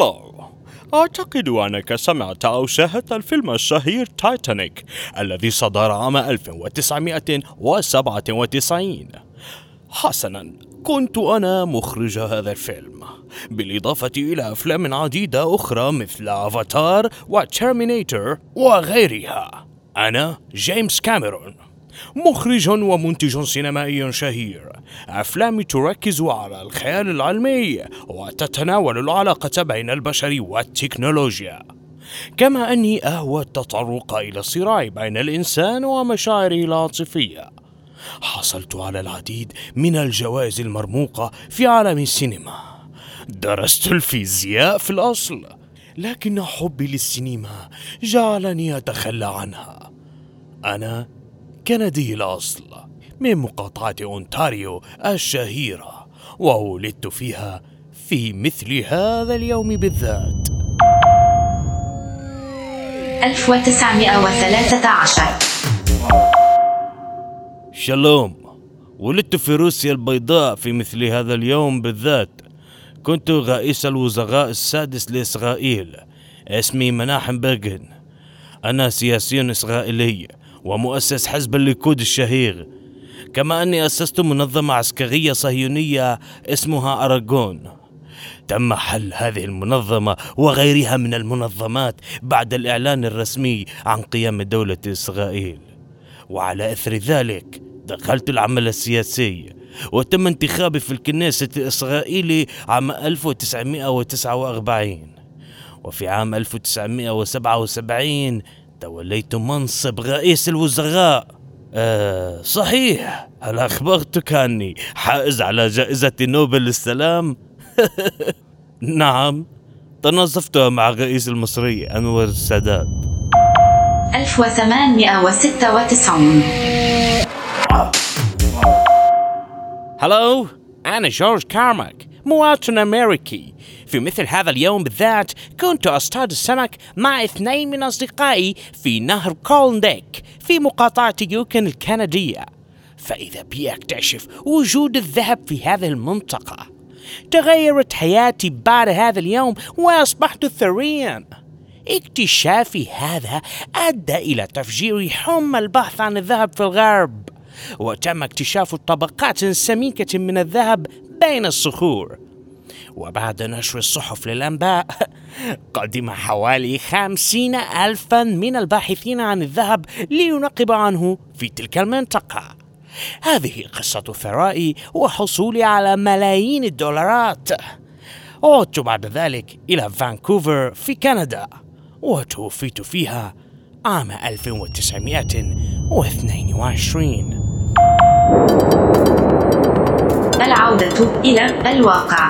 Hello أعتقد أنك سمعت أو شاهدت الفيلم الشهير تايتانيك الذي صدر عام 1997 حسنا كنت أنا مخرج هذا الفيلم. بالإضافة إلى أفلام عديدة أخرى مثل أفاتار وترمينيتر وغيرها. أنا جيمس كاميرون. مخرج ومنتج سينمائي شهير. أفلامي تركز على الخيال العلمي وتتناول العلاقة بين البشر والتكنولوجيا. كما أني أهوى التطرق إلى الصراع بين الإنسان ومشاعره العاطفية. حصلت على العديد من الجوائز المرموقة في عالم السينما. درست الفيزياء في الأصل لكن حبي للسينما جعلني أتخلى عنها. أنا كندي الأصل من مقاطعة أونتاريو الشهيرة وولدت فيها في مثل هذا اليوم بالذات. 1913 شالوم ولدت في روسيا البيضاء في مثل هذا اليوم بالذات. كنت رئيس الوزراء السادس لإسرائيل اسمي مناحم بيغن أنا سياسي إسرائيلي. ومؤسس حزب الليكود الشهير. كما أني أسست منظمة عسكرية صهيونية اسمها أراغون. تم حل هذه المنظمة وغيرها من المنظمات بعد الإعلان الرسمي عن قيام دولة إسرائيل. وعلى إثر ذلك دخلت العمل السياسي وتم انتخابي في الكنيسة الإسرائيلي عام 1949 وفي عام 1977 توليت منصب رئيس الوزراء. آه صحيح. هل أخبرتك أني حائز على جائزة نوبل للسلام؟ نعم. تناصفتها مع الرئيس المصري أنور السادات. 1896 هلو أنا جورج كارماك مواطن أمريكي. في مثل هذا اليوم بالذات كنت أصطاد السمك مع اثنين من أصدقائي في نهر كلونديك في مقاطعة يوكن الكندية. فإذا بي أكتشف وجود الذهب في هذه المنطقة تغيرت حياتي بعد هذا اليوم وأصبحت ثريا اكتشافي هذا أدى إلى تفجير حمى البحث عن الذهب في الغرب وتم اكتشاف طبقات سميكة من الذهب بين الصخور. وبعد نشر الصحف للأنباء قدم حوالي خمسين ألفا من الباحثين عن الذهب لينقب عنه في تلك المنطقة. هذه قصة ثرائي وحصولي على ملايين الدولارات. عدت بعد ذلك إلى فانكوفر في كندا وتوفيت فيها عام 1922 العودة إلى الواقع.